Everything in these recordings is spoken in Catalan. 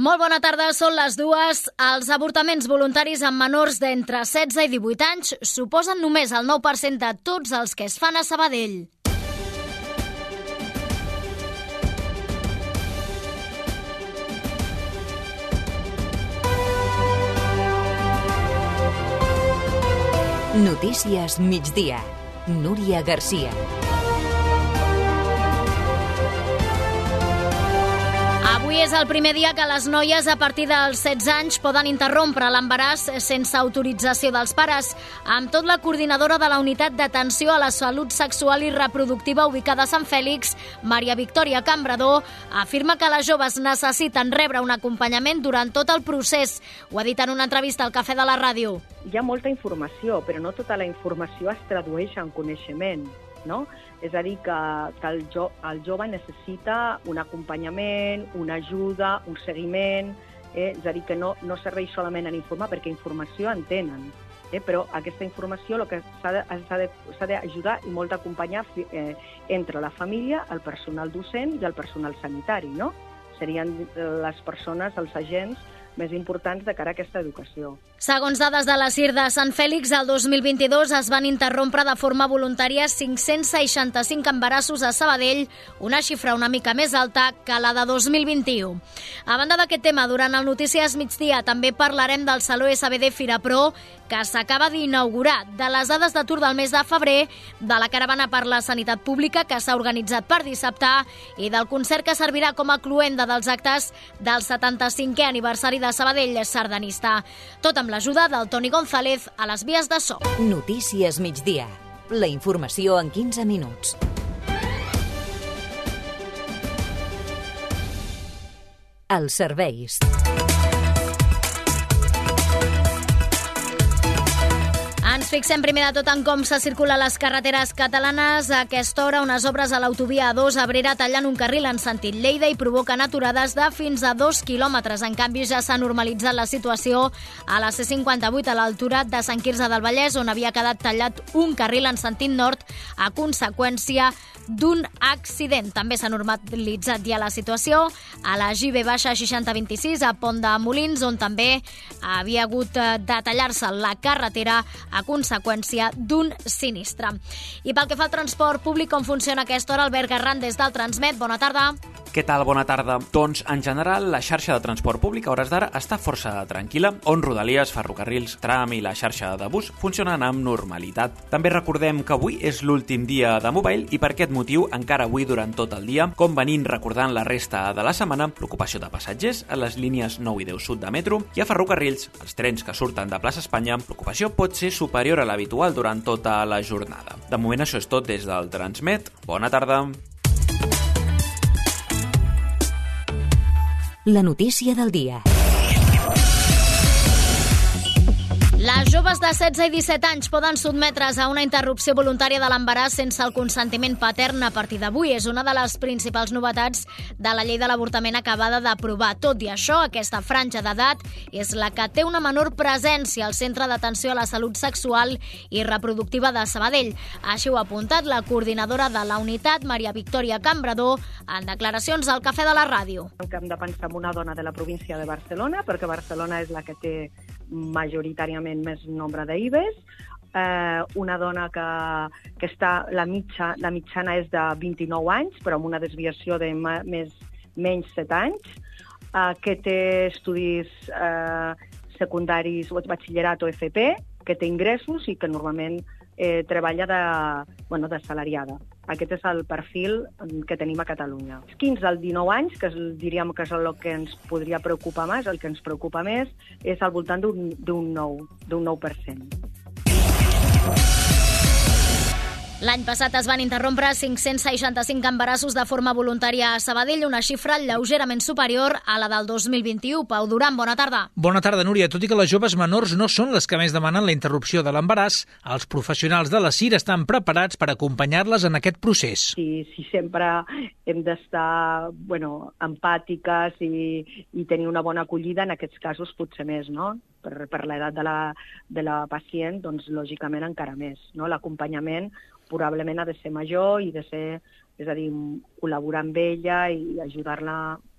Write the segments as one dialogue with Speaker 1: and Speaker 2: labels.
Speaker 1: Molt bona tarda, són les dues. Els avortaments voluntaris amb menors d'entre 16 i 18 anys suposen només el 9% de tots els que es fan a Sabadell.
Speaker 2: Notícies migdia. Núria Garcia.
Speaker 1: Avui és el primer dia que les noies a partir dels 16 anys poden interrompre l'embaràs sense autorització dels pares. Amb tot, la coordinadora de la Unitat d'Atenció a la Salut Sexual i Reproductiva ubicada a Sant Fèlix, Maria Victòria Cambrador, afirma que les joves necessiten rebre un acompanyament durant tot el procés. Ho ha dit en una entrevista al Cafè de la Ràdio.
Speaker 3: Hi ha molta informació, però no tota la informació es tradueix en coneixement, no? És a dir, que, que el, jo, el jove necessita un acompanyament, una ajuda, un seguiment, eh? és a dir, que no, no serveix solament en informar, perquè informació en tenen, eh? però aquesta informació el que s'ha d'ajudar i molt d'acompanyar eh, entre la família, el personal docent i el personal sanitari, no? Serien les persones, els agents, més importants de cara a aquesta educació.
Speaker 1: Segons dades de la CIR de Sant Fèlix, el 2022 es van interrompre de forma voluntària 565 embarassos a Sabadell, una xifra una mica més alta que la de 2021. A banda d'aquest tema, durant el Notícies migdia també parlarem del Saló SBD Firapro, que s'acaba d'inaugurar, de les dades d'atur del mes de febrer, de la caravana per la sanitat pública que s'ha organitzat per dissabte i del concert que servirà com a cluenda dels actes del 75è aniversari de Sabadell sardanista. Tot amb l'ajuda del Toni González a les vies de so.
Speaker 2: Notícies migdia. La informació en 15 minuts. Els serveis.
Speaker 1: Fixem primer de tot en com se circula les carreteres catalanes. A aquesta hora, unes obres a l'autovia A2 a Abrera tallen un carril en sentit Lleida i provoquen aturades de fins a dos quilòmetres. En canvi, ja s'ha normalitzat la situació a la C58 a l'altura de Sant Quirze del Vallès, on havia quedat tallat un carril en sentit nord a conseqüència d'un accident. També s'ha normalitzat ja la situació a la GB baixa 6026 a Pont de Molins, on també havia hagut de tallar-se la carretera a conseqüència d'un sinistre. I pel que fa al transport públic, com funciona aquesta hora, Albert Garran des del Transmet. Bona tarda.
Speaker 4: Què tal? Bona tarda. Doncs, en general, la xarxa de transport públic a hores d'ara està força tranquil·la, on Rodalies, ferrocarrils, tram i la xarxa de bus funcionen amb normalitat. També recordem que avui és l'últim dia de Mobile i per aquest motiu, encara avui durant tot el dia, com venint recordant la resta de la setmana, l'ocupació de passatgers a les línies 9 i 10 sud de metro i a ferrocarrils, els trens que surten de plaça Espanya, l'ocupació pot ser superior a l'habitual durant tota la jornada. De moment això és tot des del Transmet. Bona tarda.
Speaker 2: La notícia del dia.
Speaker 1: Les joves de 16 i 17 anys poden sotmetre's a una interrupció voluntària de l'embaràs sense el consentiment patern a partir d'avui. És una de les principals novetats de la llei de l'avortament acabada d'aprovar. Tot i això, aquesta franja d'edat és la que té una menor presència al Centre d'Atenció a la Salut Sexual i Reproductiva de Sabadell. Així ho ha apuntat la coordinadora de la unitat, Maria Victòria Cambrador, en declaracions al Cafè de la Ràdio.
Speaker 3: Que hem de pensar en una dona de la província de Barcelona, perquè Barcelona és la que té majoritàriament més nombre d'IBES, eh, una dona que, que està, la, mitja, la mitjana és de 29 anys, però amb una desviació de més, menys 7 anys, eh, que té estudis eh, secundaris o batxillerat o FP, que té ingressos i que normalment eh, treballa de, bueno, de salariada. Aquest és el perfil que tenim a Catalunya. Els 15 als 19 anys, que diríem que és el que ens podria preocupar més, el que ens preocupa més, és al voltant d'un 9%. D'un 9%.
Speaker 1: L'any passat es van interrompre 565 embarassos de forma voluntària a Sabadell, una xifra lleugerament superior a la del 2021. Pau Duran, bona tarda.
Speaker 5: Bona tarda, Núria. Tot i que les joves menors no són les que més demanen la interrupció de l'embaràs, els professionals de la CIR estan preparats per acompanyar-les en aquest procés.
Speaker 3: Sí, sí sempre hem d'estar bueno, empàtiques i, i tenir una bona acollida, en aquests casos potser més, no? Per, per l'edat de, la, de la pacient, doncs lògicament encara més. No? L'acompanyament probablement ha de ser major i de ser, és a dir, col·laborar amb ella i ajudar-la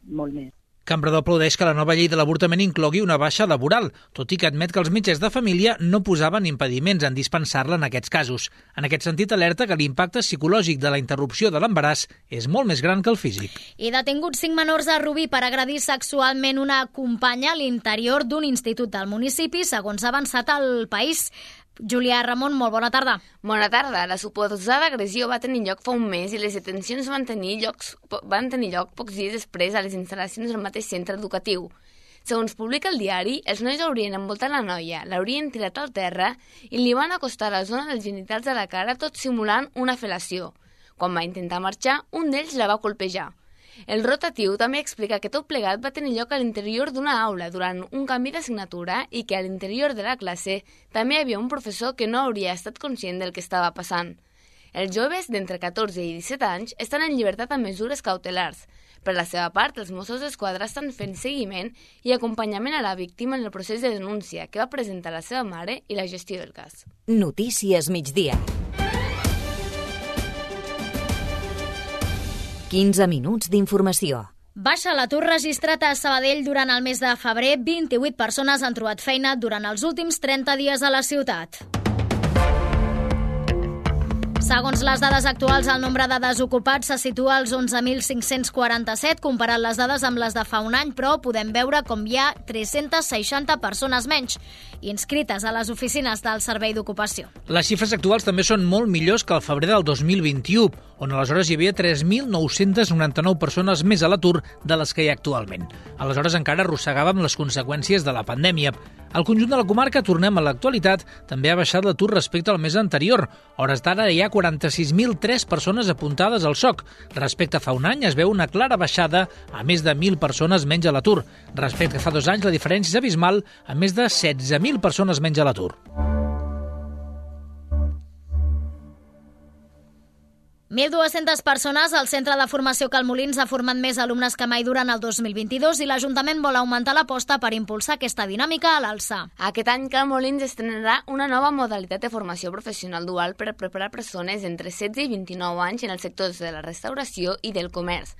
Speaker 3: molt més.
Speaker 5: Cambrador aplaudeix que la nova llei de l'avortament inclogui una baixa laboral, tot i que admet que els metges de família no posaven impediments en dispensar-la en aquests casos. En aquest sentit, alerta que l'impacte psicològic de la interrupció de l'embaràs és molt més gran que el físic.
Speaker 1: I detinguts cinc menors a Rubí per agredir sexualment una companya a l'interior d'un institut del municipi, segons ha avançat el país. Julià Ramon, molt bona tarda.
Speaker 6: Bona tarda. La suposada agressió va tenir lloc fa un mes i les detencions van tenir, llocs, van tenir lloc pocs dies després a les instal·lacions del mateix centre educatiu. Segons publica el diari, els nois haurien envoltat la noia, l'haurien tirat al terra i li van acostar a la zona dels genitals de la cara tot simulant una fel·lació. Quan va intentar marxar, un d'ells la va colpejar. El rotatiu també explica que tot plegat va tenir lloc a l'interior d'una aula durant un canvi d'assignatura i que a l'interior de la classe també hi havia un professor que no hauria estat conscient del que estava passant. Els joves d'entre 14 i 17 anys estan en llibertat amb mesures cautelars. Per la seva part, els Mossos d'Esquadra estan fent seguiment i acompanyament a la víctima en el procés de denúncia que va presentar la seva mare i la gestió del cas.
Speaker 2: Notícies migdia. 15 minuts d'informació.
Speaker 1: Baixa l'atur registrat a Sabadell durant el mes de febrer. 28 persones han trobat feina durant els últims 30 dies a la ciutat. Segons les dades actuals, el nombre de desocupats se situa als 11.547, comparant les dades amb les de fa un any, però podem veure com hi ha 360 persones menys inscrites a les oficines del Servei d'Ocupació.
Speaker 5: Les xifres actuals també són molt millors que el febrer del 2021, on aleshores hi havia 3.999 persones més a l'atur de les que hi ha actualment. Aleshores encara arrossegàvem les conseqüències de la pandèmia. Al conjunt de la comarca, tornem a l'actualitat, també ha baixat l'atur respecte al mes anterior. hores d'ara hi ha 46.003 persones apuntades al SOC. Respecte a fa un any es veu una clara baixada a més de 1.000 persones menys a l'atur. Respecte a fa dos anys la diferència és abismal a més de 16.000 persones menys a l'atur.
Speaker 1: 1.200 persones al Centre de Formació Calmolins ha format més alumnes que mai durant el 2022 i l'Ajuntament vol augmentar l'aposta per impulsar aquesta dinàmica a l'alça.
Speaker 6: Aquest any Calmolins estrenarà una nova modalitat de formació professional dual per preparar persones entre 16 i 29 anys en els sectors de la restauració i del comerç.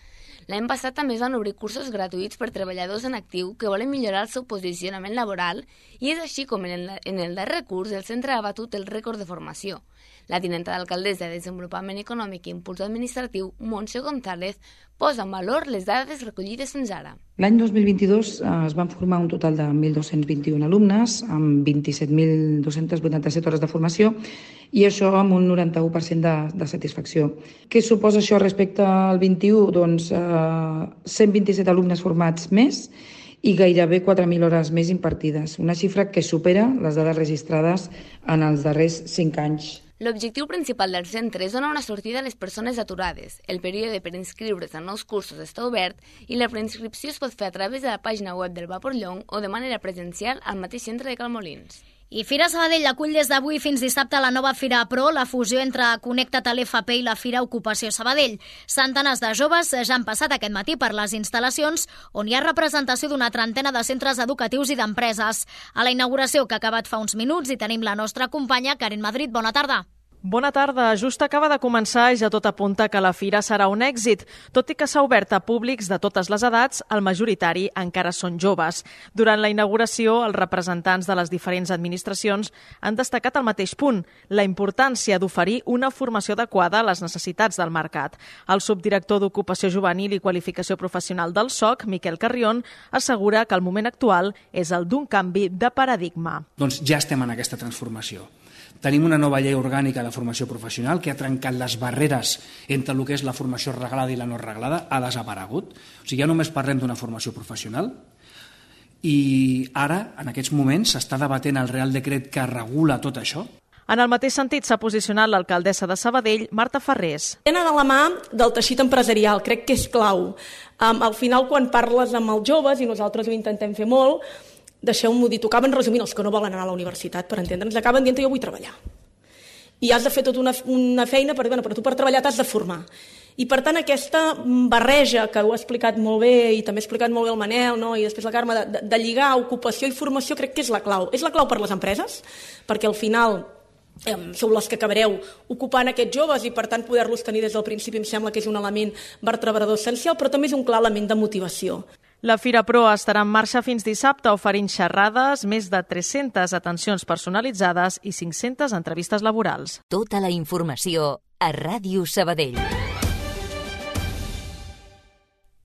Speaker 6: L'any passat també es van obrir cursos gratuïts per treballadors en actiu que volen millorar el seu posicionament laboral i és així com en el, en el darrer curs el centre ha batut el rècord de formació. La tinenta d'alcaldessa de Desenvolupament Econòmic i Impuls Administratiu, Montse González, posa en valor les dades recollides fins ara.
Speaker 7: L'any 2022 eh, es van formar un total de 1.221 alumnes amb 27.287 hores de formació i això amb un 91% de, de satisfacció. Què suposa això respecte al 21? Doncs eh, 127 alumnes formats més i gairebé 4.000 hores més impartides, una xifra que supera les dades registrades en els darrers 5 anys.
Speaker 6: L'objectiu principal del centre és donar una sortida a les persones aturades. El període per inscriure's en nous cursos està obert i la preinscripció es pot fer a través de la pàgina web del Vapor Llong o de manera presencial al mateix centre de Calmolins.
Speaker 1: I Fira Sabadell acull des d'avui fins dissabte la nova Fira Pro, la fusió entre Connecta't a l'FP i la Fira Ocupació Sabadell. Centenars de joves ja han passat aquest matí per les instal·lacions on hi ha representació d'una trentena de centres educatius i d'empreses. A la inauguració que ha acabat fa uns minuts hi tenim la nostra companya Karen Madrid. Bona tarda.
Speaker 8: Bona tarda. Just acaba de començar i ja tot apunta que la fira serà un èxit. Tot i que s'ha obert a públics de totes les edats, el majoritari encara són joves. Durant la inauguració, els representants de les diferents administracions han destacat el mateix punt, la importància d'oferir una formació adequada a les necessitats del mercat. El subdirector d'Ocupació Juvenil i Qualificació Professional del SOC, Miquel Carrion, assegura que el moment actual és el d'un canvi de paradigma.
Speaker 9: Doncs ja estem en aquesta transformació Tenim una nova llei orgànica de formació professional que ha trencat les barreres entre el que és la formació reglada i la no reglada, ha desaparegut. O sigui, ja només parlem d'una formació professional i ara, en aquests moments, s'està debatent el Real Decret que regula tot això.
Speaker 8: En el mateix sentit s'ha posicionat l'alcaldessa de Sabadell, Marta Ferrés.
Speaker 10: Tenen a la mà del teixit empresarial, crec que és clau. Um, al final, quan parles amb els joves, i nosaltres ho intentem fer molt, deixeu-m'ho dir, tocaven resumint els que no volen anar a la universitat, per entendre'ns, acaben dient jo vull treballar. I has de fer tota una, una feina, per, bueno, però tu per treballar t'has de formar. I per tant aquesta barreja, que ho ha explicat molt bé i també ha explicat molt bé el Manel no? i després la Carme, de, de, de lligar ocupació i formació crec que és la clau. És la clau per les empreses, perquè al final eh, sou les que acabareu ocupant aquests joves i per tant poder-los tenir des del principi em sembla que és un element vertebrador essencial, però també és un clar element de motivació.
Speaker 8: La Fira Pro estarà en marxa fins dissabte oferint xerrades, més de 300 atencions personalitzades i 500 entrevistes laborals.
Speaker 2: Tota la informació a Ràdio Sabadell.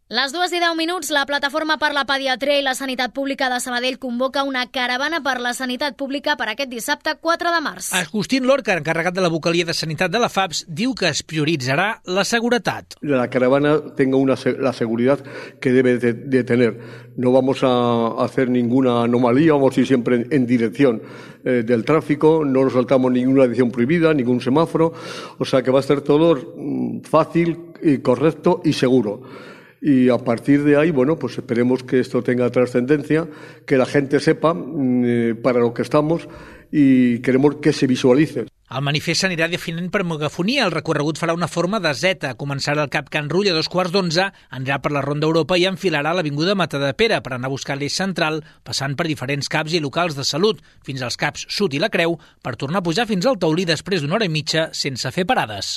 Speaker 1: Les dues i deu minuts, la Plataforma per la Pediatria i la Sanitat Pública de Sabadell convoca una caravana per la sanitat pública per aquest dissabte 4 de març.
Speaker 5: Agustín Lorca, encarregat de la vocalia de Sanitat de la FAPS, diu que es prioritzarà la seguretat.
Speaker 11: La caravana tenga una, la seguridad que debe de, de tener. No vamos a hacer ninguna anomalía, vamos a ir siempre en, en dirección eh, del tráfico, no nos saltamos ninguna dirección prohibida, ningún semáforo, o sea que va a ser todo mm, fácil y correcto y seguro y a partir de ahí, bueno, pues esperemos que esto tenga trascendencia, que la gente sepa mm, eh, para lo que estamos i queremos que se visualice.
Speaker 5: El manifest s'anirà definint per megafonia. El recorregut farà una forma de Z. Començarà al Cap Can Rull a dos quarts d'onze, anirà per la Ronda Europa i enfilarà l'Avinguda Matadepera per anar a buscar l'eix central, passant per diferents caps i locals de salut, fins als caps Sud i la Creu, per tornar a pujar fins al taulí després d'una hora i mitja sense fer parades.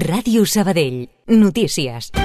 Speaker 2: Ràdio Sabadell. Notícies.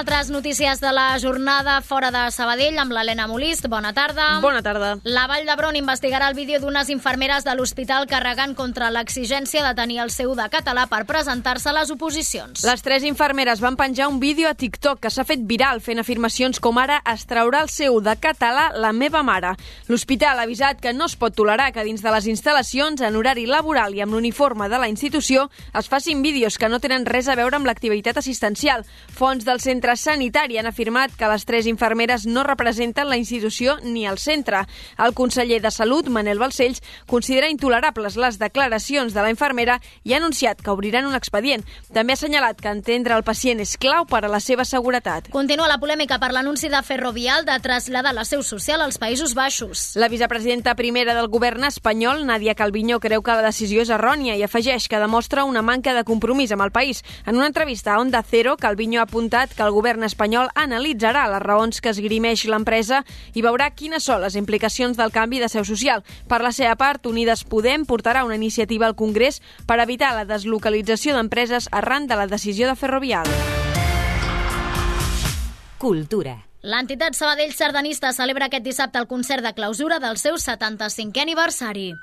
Speaker 1: Altres notícies de la jornada fora de Sabadell amb l'Helena Molist. Bona tarda.
Speaker 12: Bona tarda.
Speaker 1: La Vall d'Hebron investigarà el vídeo d'unes infermeres de l'hospital carregant contra l'exigència de tenir el seu de català per presentar-se a les oposicions.
Speaker 12: Les tres infermeres van penjar un vídeo a TikTok que s'ha fet viral fent afirmacions com ara es traurà el seu de català la meva mare. L'hospital ha avisat que no es pot tolerar que dins de les instal·lacions, en horari laboral i amb l'uniforme de la institució, es facin vídeos que no tenen res a veure amb l'activitat assistencial. Fons del centre sanitari han afirmat que les tres infermeres no representen la institució ni el centre. El conseller de Salut, Manel Balcells, considera intolerables les declaracions de la infermera i ha anunciat que obriran un expedient. També ha assenyalat que entendre el pacient és clau per a la seva seguretat.
Speaker 1: Continua la polèmica per l'anunci de Ferrovial de traslladar la seu social als Països Baixos.
Speaker 12: La vicepresidenta primera del govern espanyol, Nadia Calviño, creu que la decisió és errònia i afegeix que demostra una manca de compromís amb el país. En una entrevista a Onda Cero, Calviño ha apuntat que el govern espanyol analitzarà les raons que esgrimeix l'empresa i veurà quines són les implicacions del canvi de seu social. Per la seva part, Unides Podem portarà una iniciativa al Congrés per evitar la deslocalització d'empreses arran de la decisió de Ferrovial.
Speaker 2: Cultura.
Speaker 1: L'entitat Sabadell Sardanista celebra aquest dissabte el concert de clausura del seu 75è aniversari.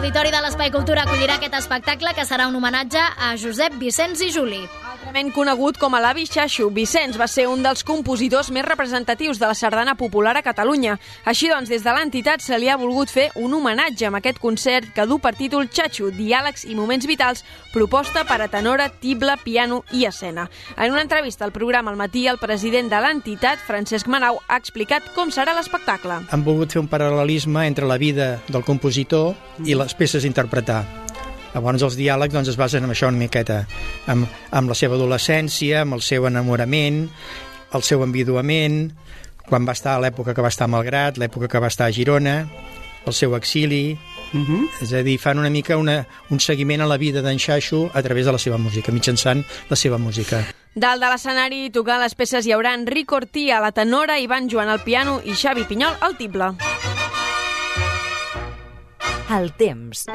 Speaker 1: L'Auditori de l'Espai Cultura acollirà aquest espectacle que serà un homenatge a Josep Vicenç i Juli.
Speaker 12: Altrament conegut com a l'avi Xaixo, Vicenç va ser un dels compositors més representatius de la sardana popular a Catalunya. Així doncs, des de l'entitat se li ha volgut fer un homenatge amb aquest concert que du per títol Xaixo, diàlegs i moments vitals, proposta per a tenora, tible, piano i escena. En una entrevista al programa al matí, el president de l'entitat, Francesc Manau, ha explicat com serà l'espectacle.
Speaker 13: Han volgut fer un paral·lelisme entre la vida del compositor i les peces a interpretar. Llavors els diàlegs doncs, es basen en això una miqueta, amb, amb la seva adolescència, amb el seu enamorament, el seu enviduament, quan va estar a l'època que va estar a Malgrat, l'època que va estar a Girona, el seu exili... Uh -huh. És a dir, fan una mica una, un seguiment a la vida d'en Xaixo a través de la seva música, mitjançant la seva música.
Speaker 12: Dalt de l'escenari, tocant les peces hi haurà Enric Ortí a la tenora, Ivan Joan al piano i Xavi Pinyol al tible.
Speaker 2: El temps.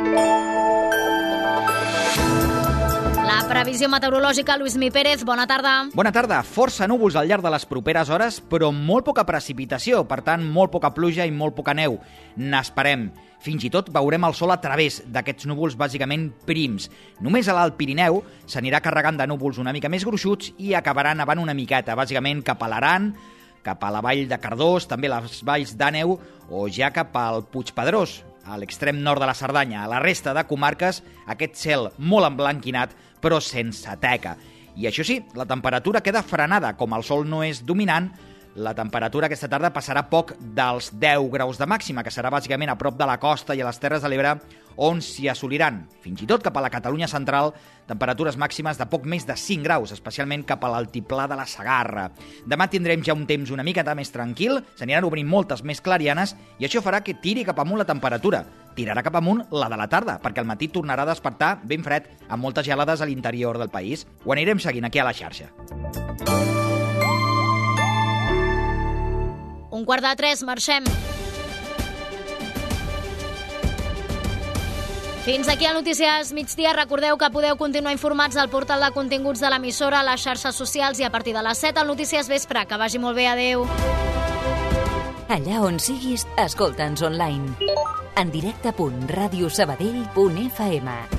Speaker 1: Previsió meteorològica, Lluís Mi Pérez, bona tarda.
Speaker 14: Bona tarda. Força núvols al llarg de les properes hores, però molt poca precipitació, per tant, molt poca pluja i molt poca neu. N'esperem. Fins i tot veurem el sol a través d'aquests núvols bàsicament prims. Només a l'Alt Pirineu s'anirà carregant de núvols una mica més gruixuts i acabaran nevant una miqueta, bàsicament cap a l'Aran, cap a la vall de Cardós, també les valls d'Àneu o ja cap al Puig Pedrós, a l'extrem nord de la Cerdanya. A la resta de comarques, aquest cel molt emblanquinat, però sense teca. I això sí, la temperatura queda frenada, com el sol no és dominant, la temperatura aquesta tarda passarà poc dels 10 graus de màxima, que serà bàsicament a prop de la costa i a les Terres de l'Ebre, on s'hi assoliran, fins i tot cap a la Catalunya central, temperatures màximes de poc més de 5 graus, especialment cap a l'altiplà de la Sagarra. Demà tindrem ja un temps una miqueta més tranquil, s'aniran obrint moltes més clarianes i això farà que tiri cap amunt la temperatura. Tirarà cap amunt la de la tarda, perquè al matí tornarà a despertar ben fred amb moltes gelades a l'interior del país. Ho anirem seguint aquí a la xarxa.
Speaker 1: Un quart de tres, marxem. Fins aquí a Notícies Migdia. Recordeu que podeu continuar informats al portal de continguts de l'emissora, a les xarxes socials i a partir de les 7 al Notícies Vespre. Que vagi molt bé. Adeu.
Speaker 2: Allà on siguis, escolta'ns online. En directe.radiosabadell.fm